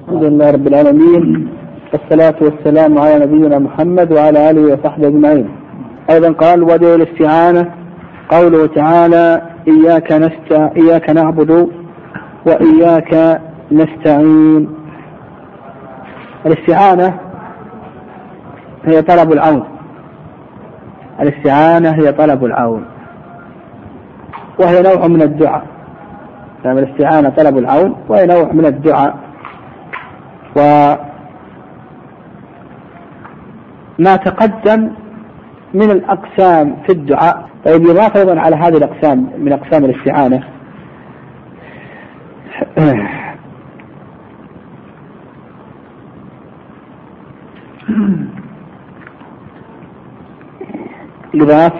الحمد لله رب العالمين والصلاة والسلام على نبينا محمد وعلى آله وصحبه أجمعين. أيضا قال ودعو الاستعانة. قوله تعالى إياك نستع إياك نعبد وإياك نستعين. الاستعانة هي طلب العون. الاستعانة هي طلب العون. وهي نوع من الدعاء. يعني الاستعانة طلب العون وهي نوع من الدعاء. وما تقدم من الأقسام في الدعاء طيب يضاف أيضا على هذه الأقسام من أقسام الاستعانة. يضاف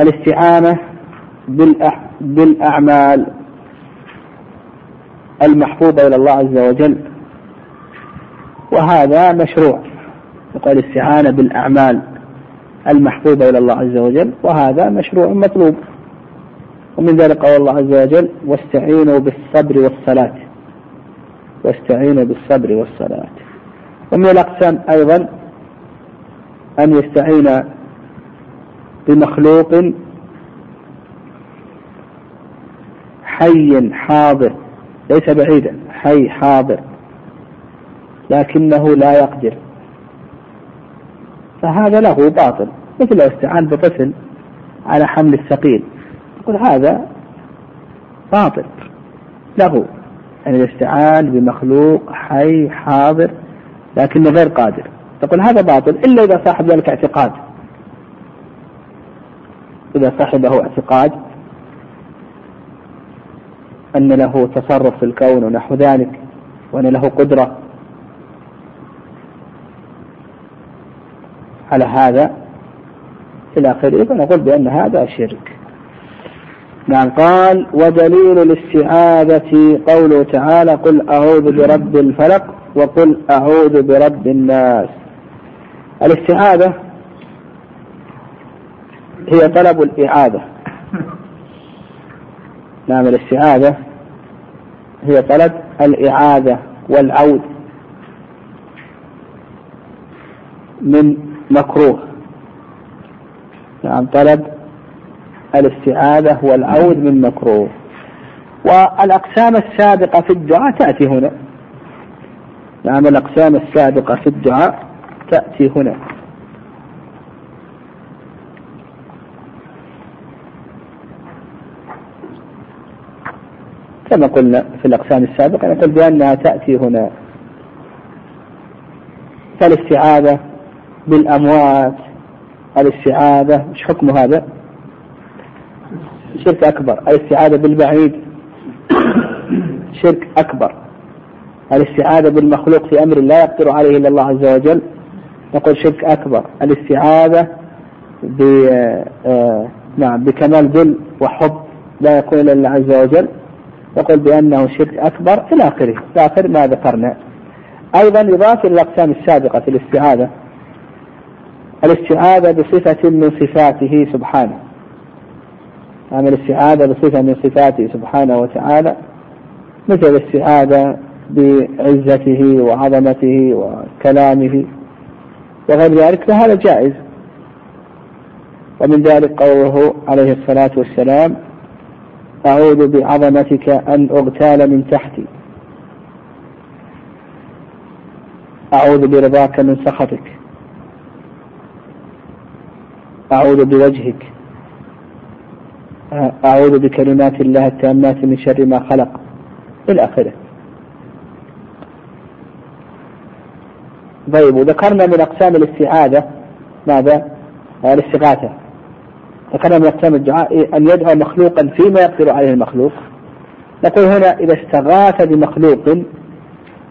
الاستعانة بالأعمال. المحبوبة إلى الله عز وجل. وهذا مشروع يقال الاستعانة بالأعمال المحبوبة إلى الله عز وجل وهذا مشروع مطلوب. ومن ذلك قال الله عز وجل واستعينوا بالصبر والصلاة. واستعينوا بالصبر والصلاة. ومن الأقسام أيضا أن يستعين بمخلوق حي حاضر. ليس بعيدا حي حاضر لكنه لا يقدر. فهذا له باطل مثل لو استعان بطفل على حمل الثقيل يقول هذا باطل. له يعني الاستعان بمخلوق حي حاضر لكنه غير قادر. تقول هذا باطل إلا إذا صاحب ذلك اعتقاد. إذا صاحبه اعتقاد أن له تصرف في الكون ونحو ذلك وأن له قدرة على هذا إلى آخره. فنقول بأن هذا شرك. نعم قال ودليل الاستعاذة قوله تعالى قل أعوذ برب الفلق وقل أعوذ برب الناس. الاستعاذة هي طلب الإعادة. نعم الاستعاذة هي طلب الإعادة والعود من مكروه. نعم طلب الاستعاذة والعود من مكروه. والأقسام السابقة في الدعاء تأتي هنا. نعم الأقسام السابقة في الدعاء تأتي هنا. كما قلنا في الأقسام السابقة نقول بأنها تأتي هنا. فالاستعاذة بالأموات الاستعاذة مش حكم هذا؟ شرك أكبر. الاستعاذة بالبعيد شرك أكبر. الاستعاذة بالمخلوق في أمر لا يقدر عليه إلا الله عز وجل نقول شرك أكبر. الاستعاذة ب آه، نعم بكمال ذل وحب لا يكون إلا الله عز وجل. نقول بأنه شرك أكبر إلى آخره إلى آخر ما ذكرنا. أيضا إضافة للأقسام السابقة في الاستعاذة. الاستعاذة بصفة من صفاته سبحانه. أما الاستعاذة بصفة من صفاته سبحانه وتعالى مثل الاستعاذة بعزته وعظمته وكلامه وغير ذلك فهذا جائز. ومن ذلك قوله عليه الصلاة والسلام أعوذ بعظمتك أن أغتال من تحتي. أعوذ برضاك من سخطك. أعوذ بوجهك. أعوذ بكلمات الله التامات من شر ما خلق. إلى آخره. طيب وذكرنا من أقسام الاستعاذة. ماذا؟ الاستغاثة. ذكرنا من أقسام الدعاء أن يدعو مخلوقا فيما يقدر عليه المخلوق. نقول هنا إذا استغاث بمخلوق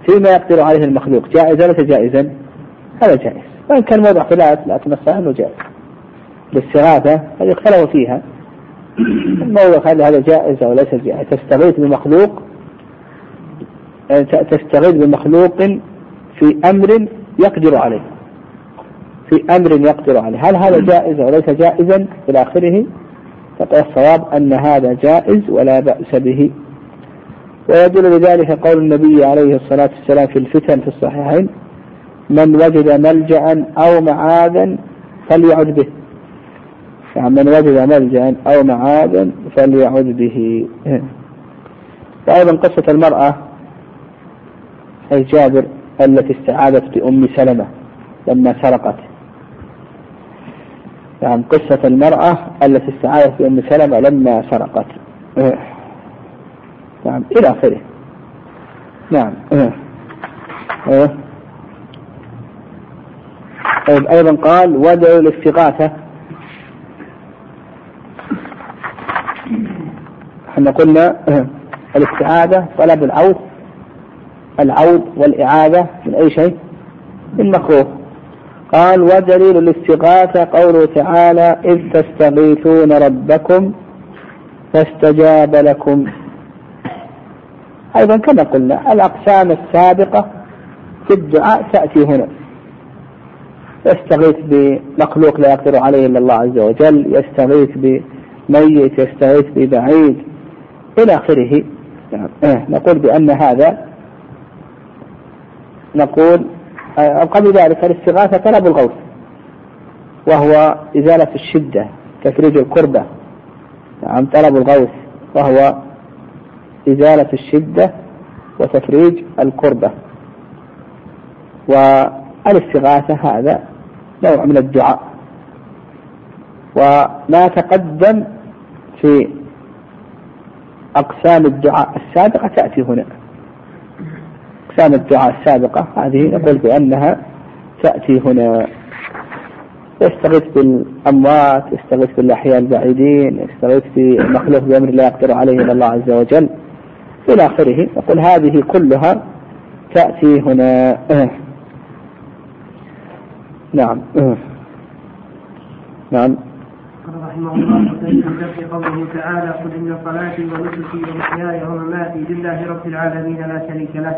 فيما يقدر عليه المخلوق جائزا ليس جائزا؟ هذا جائز. وإن كان موضع خلاف لكن الصحيح أنه جائز. الاستغاثة هذه اختلفوا فيها. الموضوع هل هذا جائز أو ليس جائز. تستغيث بمخلوق تستغيث بمخلوق في أمر يقدر عليه. في أمر يقدر عليه. هل هذا جائز أو ليس جائزا؟ إلى آخره. فقال الصواب أن هذا جائز ولا بأس به. ويدل لذلك قول النبي عليه الصلاة والسلام في الفتن في الصحيحين من وجد ملجأ أو معاذا فليعد به. يعني من وجد ملجأ أو معاذا فليعد به. وأيضا قصة المرأة أي جابر التي استعاذت بأم سلمة لما سرقت. يعني قصة المرأة التي استعاذت بأم سلمة لما سرقت. نعم إلى آخره. نعم طيب أيضا قال ودعوا الاستغاثة. إحنا قلنا الاستعاذة طلب العوض العوض والإعادة من أي شيء؟ من مكروه. قال ودليل الاستغاثة قوله تعالى إذ تستغيثون ربكم فاستجاب لكم. أيضا كما قلنا الأقسام السابقة في الدعاء تأتي هنا. يستغيث بمخلوق لا يقدر عليه إلا الله عز وجل يستغيث بميت يستغيث ببعيد إلى آخره. يعني نقول بأن هذا نقول قبل ذلك الاستغاثة طلب الغوث وهو إزالة الشدة تفريج الكربة. نعم طلب الغوث وهو إزالة الشدة وتفريج الكربة. والإستغاثة هذا نوع من الدعاء. وما تقدم في أقسام الدعاء السابقة تأتي هنا. أقسام الدعاء السابقة. هذه نقول بأنها تأتي هنا. يستغيث بالأموات يستغيث بالأحياء البعيدين يستغيث بمخلوق بأمر لا يقدر عليه إلا الله عز وجل. إلى آخره. نقول هذه كلها تأتي هنا. نعم. نعم. قال رحمه الله في قوله تعالى قل إن صلاتي ونسكي ومحياي ومماتي لله رب العالمين لا شريك له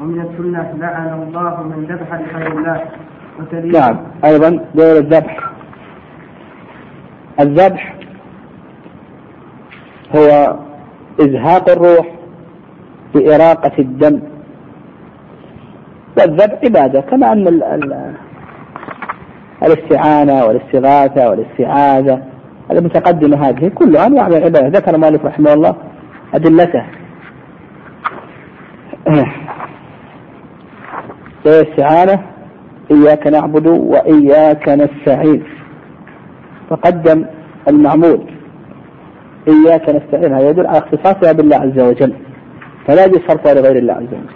ومن السنة لعن الله من ذبح لغير الله نعم أيضا دور الذبح. الذبح هو إزهاق الروح بإراقة الدم. والذبح عبادة كما أن الاستعانة والاستغاثة والاستعاذة المتقدمة هذه كلها أنواع من العبادة. ذكر مالك رحمه الله أدلته. الاستعانة إياك نعبد وإياك نستعين. فقدم المعمول إياك نستعين. هذا يدل على اختصاصها بالله عز وجل فلا يجوز صرفها لغير الله عز وجل.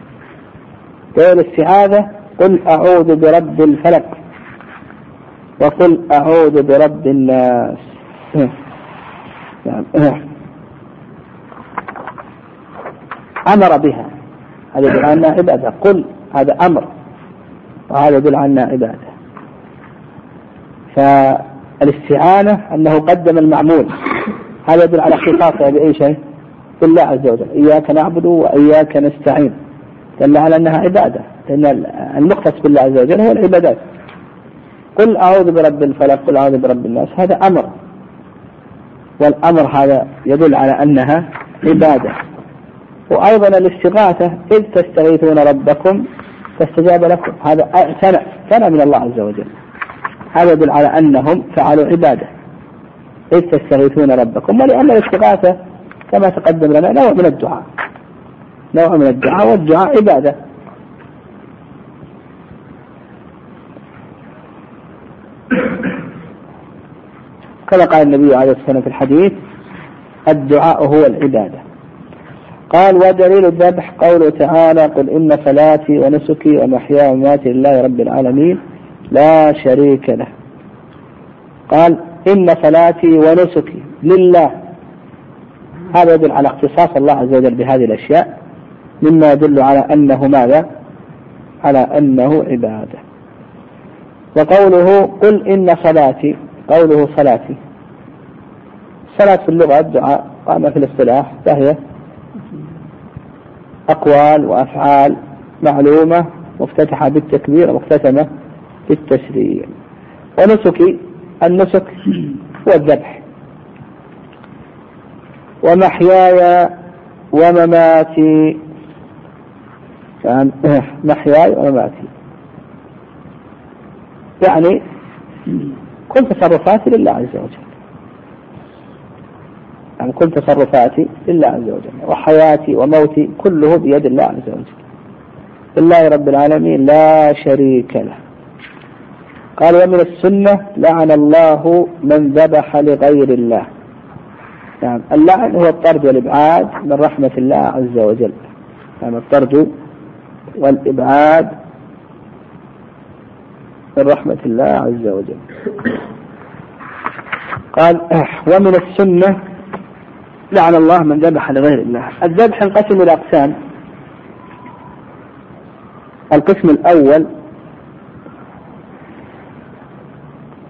دور الاستعاذة قل أعوذ برب الفلق وقل أعوذ برب الناس. أمر بها. هذا عنها عبادة. قل هذا أمر. وهذا يدل عنها عبادة. فالاستعانة أنه قدم المعمول. هذا يدل على اختصاصه بأي شيء؟ بالله عز وجل. إياك نعبد وإياك نستعين. دل على أنها عبادة. لأن المختص بالله عز وجل هو العبادات. قل أعوذ برب الفلق قل أعوذ برب الناس. هذا أمر. والأمر هذا يدل على أنها عبادة. وأيضا الاستغاثة إذ تستغيثون ربكم فاستجاب لكم. هذا ثنى ثنى من الله عز وجل. هذا يدل على أنهم فعلوا عبادة. إذ تستغيثون ربكم ولأن الاستغاثة كما تقدم لنا نوع من الدعاء. نوع من الدعاء والدعاء عبادة. كما قال النبي عليه الصلاة والسلام في الحديث الدعاء هو العبادة. قال ودليل الذبح قوله تعالى قل إن صلاتي ونسكي ومحياي ومماتي لله رب العالمين لا شريك له. قال إن صلاتي ونسكي لله. هذا يدل على اختصاص الله عز وجل بهذه الأشياء مما يدل على أنه ماذا؟ على أنه عبادة. وقوله قل إن صلاتي قوله صلاتي. صلاة في اللغة الدعاء قام في الاصطلاح فهي أقوال وأفعال معلومة مفتتحة بالتكبير ومختتمة بالتسليم. ونسكي النسك هو الذبح. ومحياي ومماتي. محياي ومماتي. يعني كل تصرفاتي لله عز وجل. يعني كل تصرفاتي لله عز وجل وحياتي وموتي كله بيد الله عز وجل. لله رب العالمين لا شريك له. قال ومن السنة لعن الله من ذبح لغير الله. نعم اللعن هو الطرد والإبعاد من رحمة الله عز وجل. نعم الطرد والإبعاد من رحمة الله عز وجل. قال ومن السنة لعن الله من ذبح لغير الله. الذبح ينقسم إلى أقسام. القسم الأول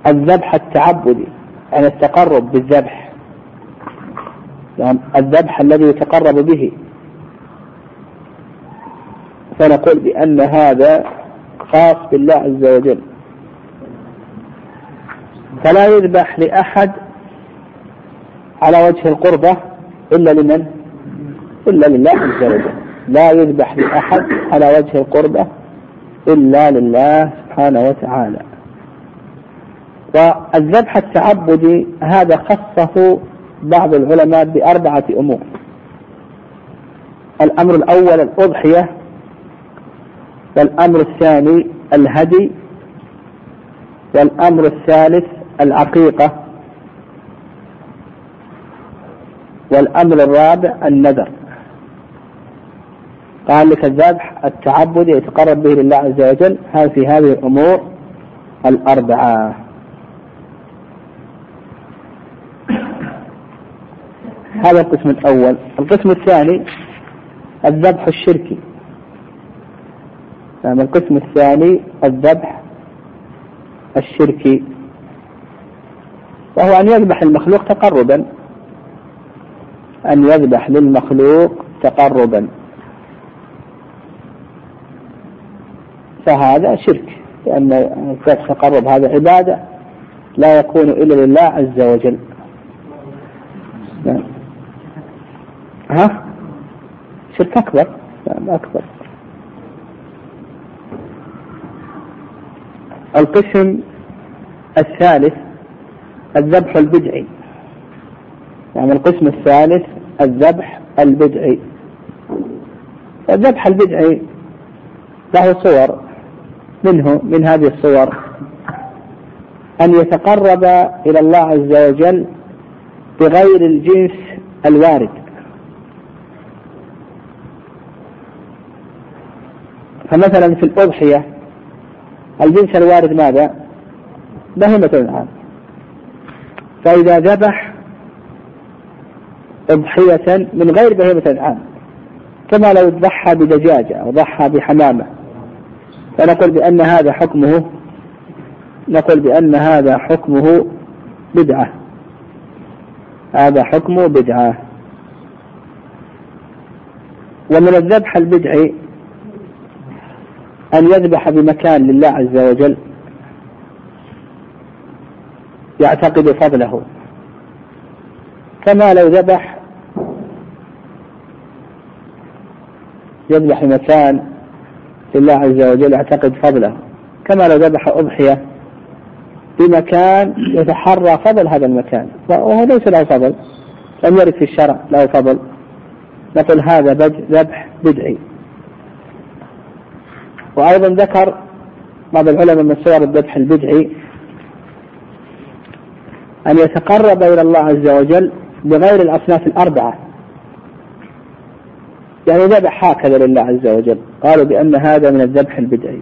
الذبح التعبدي يعني التقرب بالذبح. يعني الذبح الذي يتقرب به. فنقول بأن هذا خاص بالله عز وجل. فلا يذبح لأحد على وجه القربة إلا لمن؟ إلا لله عز وجل. لا يذبح لأحد على وجه القربة إلا لله سبحانه وتعالى. والذبح التعبدي هذا خصه بعض العلماء بأربعة أمور. الأمر الأول الأضحية والأمر الثاني الهدي والأمر الثالث العقيقة. والأمر الرابع النذر. قال لك الذبح التعبد يتقرب به لله عز وجل. هذا في هذه الأمور؟ الأربعة. هذا القسم الأول. القسم الثاني الذبح الشركي. يعني القسم الثاني الذبح الشركي. وهو أن يذبح المخلوق تقربا. أن يذبح للمخلوق تقربا. فهذا شرك لأن التقرب هذا عبادة لا يكون إلا لله عز وجل. ها؟ شرك أكبر نعم أكبر. القسم الثالث الذبح البدعي. يعني القسم الثالث الذبح البدعي. الذبح البدعي له صور منه من هذه الصور. أن يتقرب إلى الله عز وجل بغير الجنس الوارد. فمثلا في الأضحية الجنس الوارد ماذا؟ بهيمة الأنعام فإذا ذبح أضحية من غير بهيمة الأنعام كما لو ضحى بدجاجة أو ضحى بحمامة. فنقول بأن هذا حكمه نقول بأن هذا حكمه بدعة. هذا حكمه بدعة. ومن الذبح البدعي أن يذبح بمكان لله عز وجل يعتقد فضله. كما لو ذبح يذبح مكان لله عز وجل يعتقد فضله. كما لو ذبح أضحية بمكان يتحرى فضل هذا المكان. وهو ليس له فضل لم يرد في الشرع له فضل. نقول هذا ذبح بدعي. وأيضا ذكر بعض العلماء من صور الذبح البدعي أن يتقرب إلى الله عز وجل بغير الأصناف الأربعة. يعني ذبح هكذا لله عز وجل. قالوا بأن هذا من الذبح البدعي.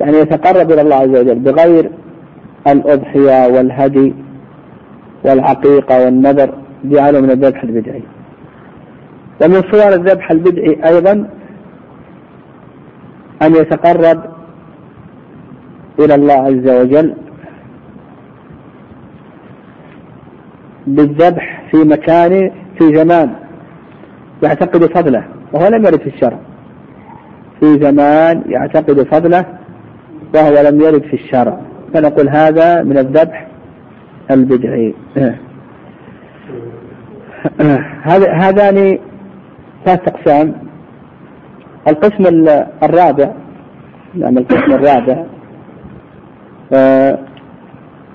يعني يتقرب إلى الله عز وجل بغير الأضحية والهدي والعقيقة والنذر جعلوا من الذبح البدعي. ومن صور الذبح البدعي أيضا أن يتقرب إلى الله عز وجل بالذبح في مكان في زمان. يعتقد فضله وهو لم يرد في الشرع. في زمان يعتقد فضله وهو لم يرد في الشرع. فنقول هذا من الذبح البدعي. هذان ثلاث أقسام. القسم الرابع نعم القسم الرابع. آه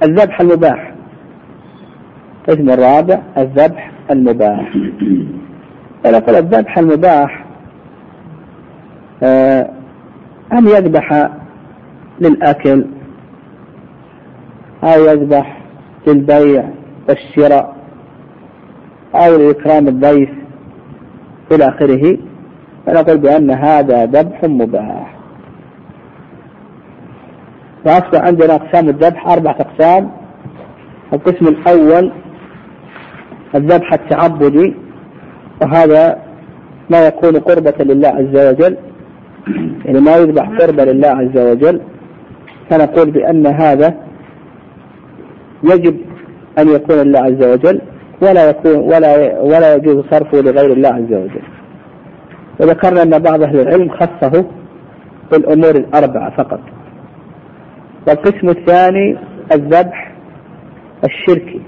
الذبح المباح. القسم الرابع الذبح المباح. ونقول الذبح المباح آه أن يذبح للأكل أو يذبح للبيع والشراء أو لإكرام الضيف إلى آخره. فنقول بأن هذا ذبح مباح. فأصبح عندنا أقسام الذبح أربعة أقسام. القسم الأول الذبح التعبدي. وهذا ما يكون قربة لله عز وجل يعني ما يذبح قربة لله عز وجل فنقول بأن هذا يجب أن يكون لله عز وجل ولا يكون ولا ولا يجوز صرفه لغير الله عز وجل. وذكرنا أن بعض أهل العلم خصه بالأمور الأربعة فقط. والقسم الثاني الذبح الشركي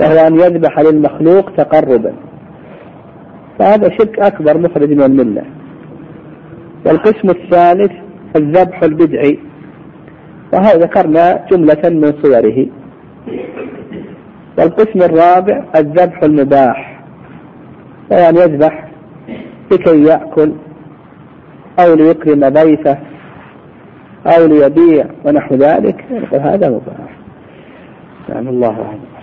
وهو أن يذبح للمخلوق تقربا فهذا شرك أكبر مخرج من الملة. والقسم الثالث الذبح البدعي. وهذا ذكرنا جملة من صوره. والقسم الرابع الذبح المباح. أن يذبح لكي يأكل أو ليكرم ضيفه أو ليبيع ونحو ذلك. هذا مباح نعم الله أعلم.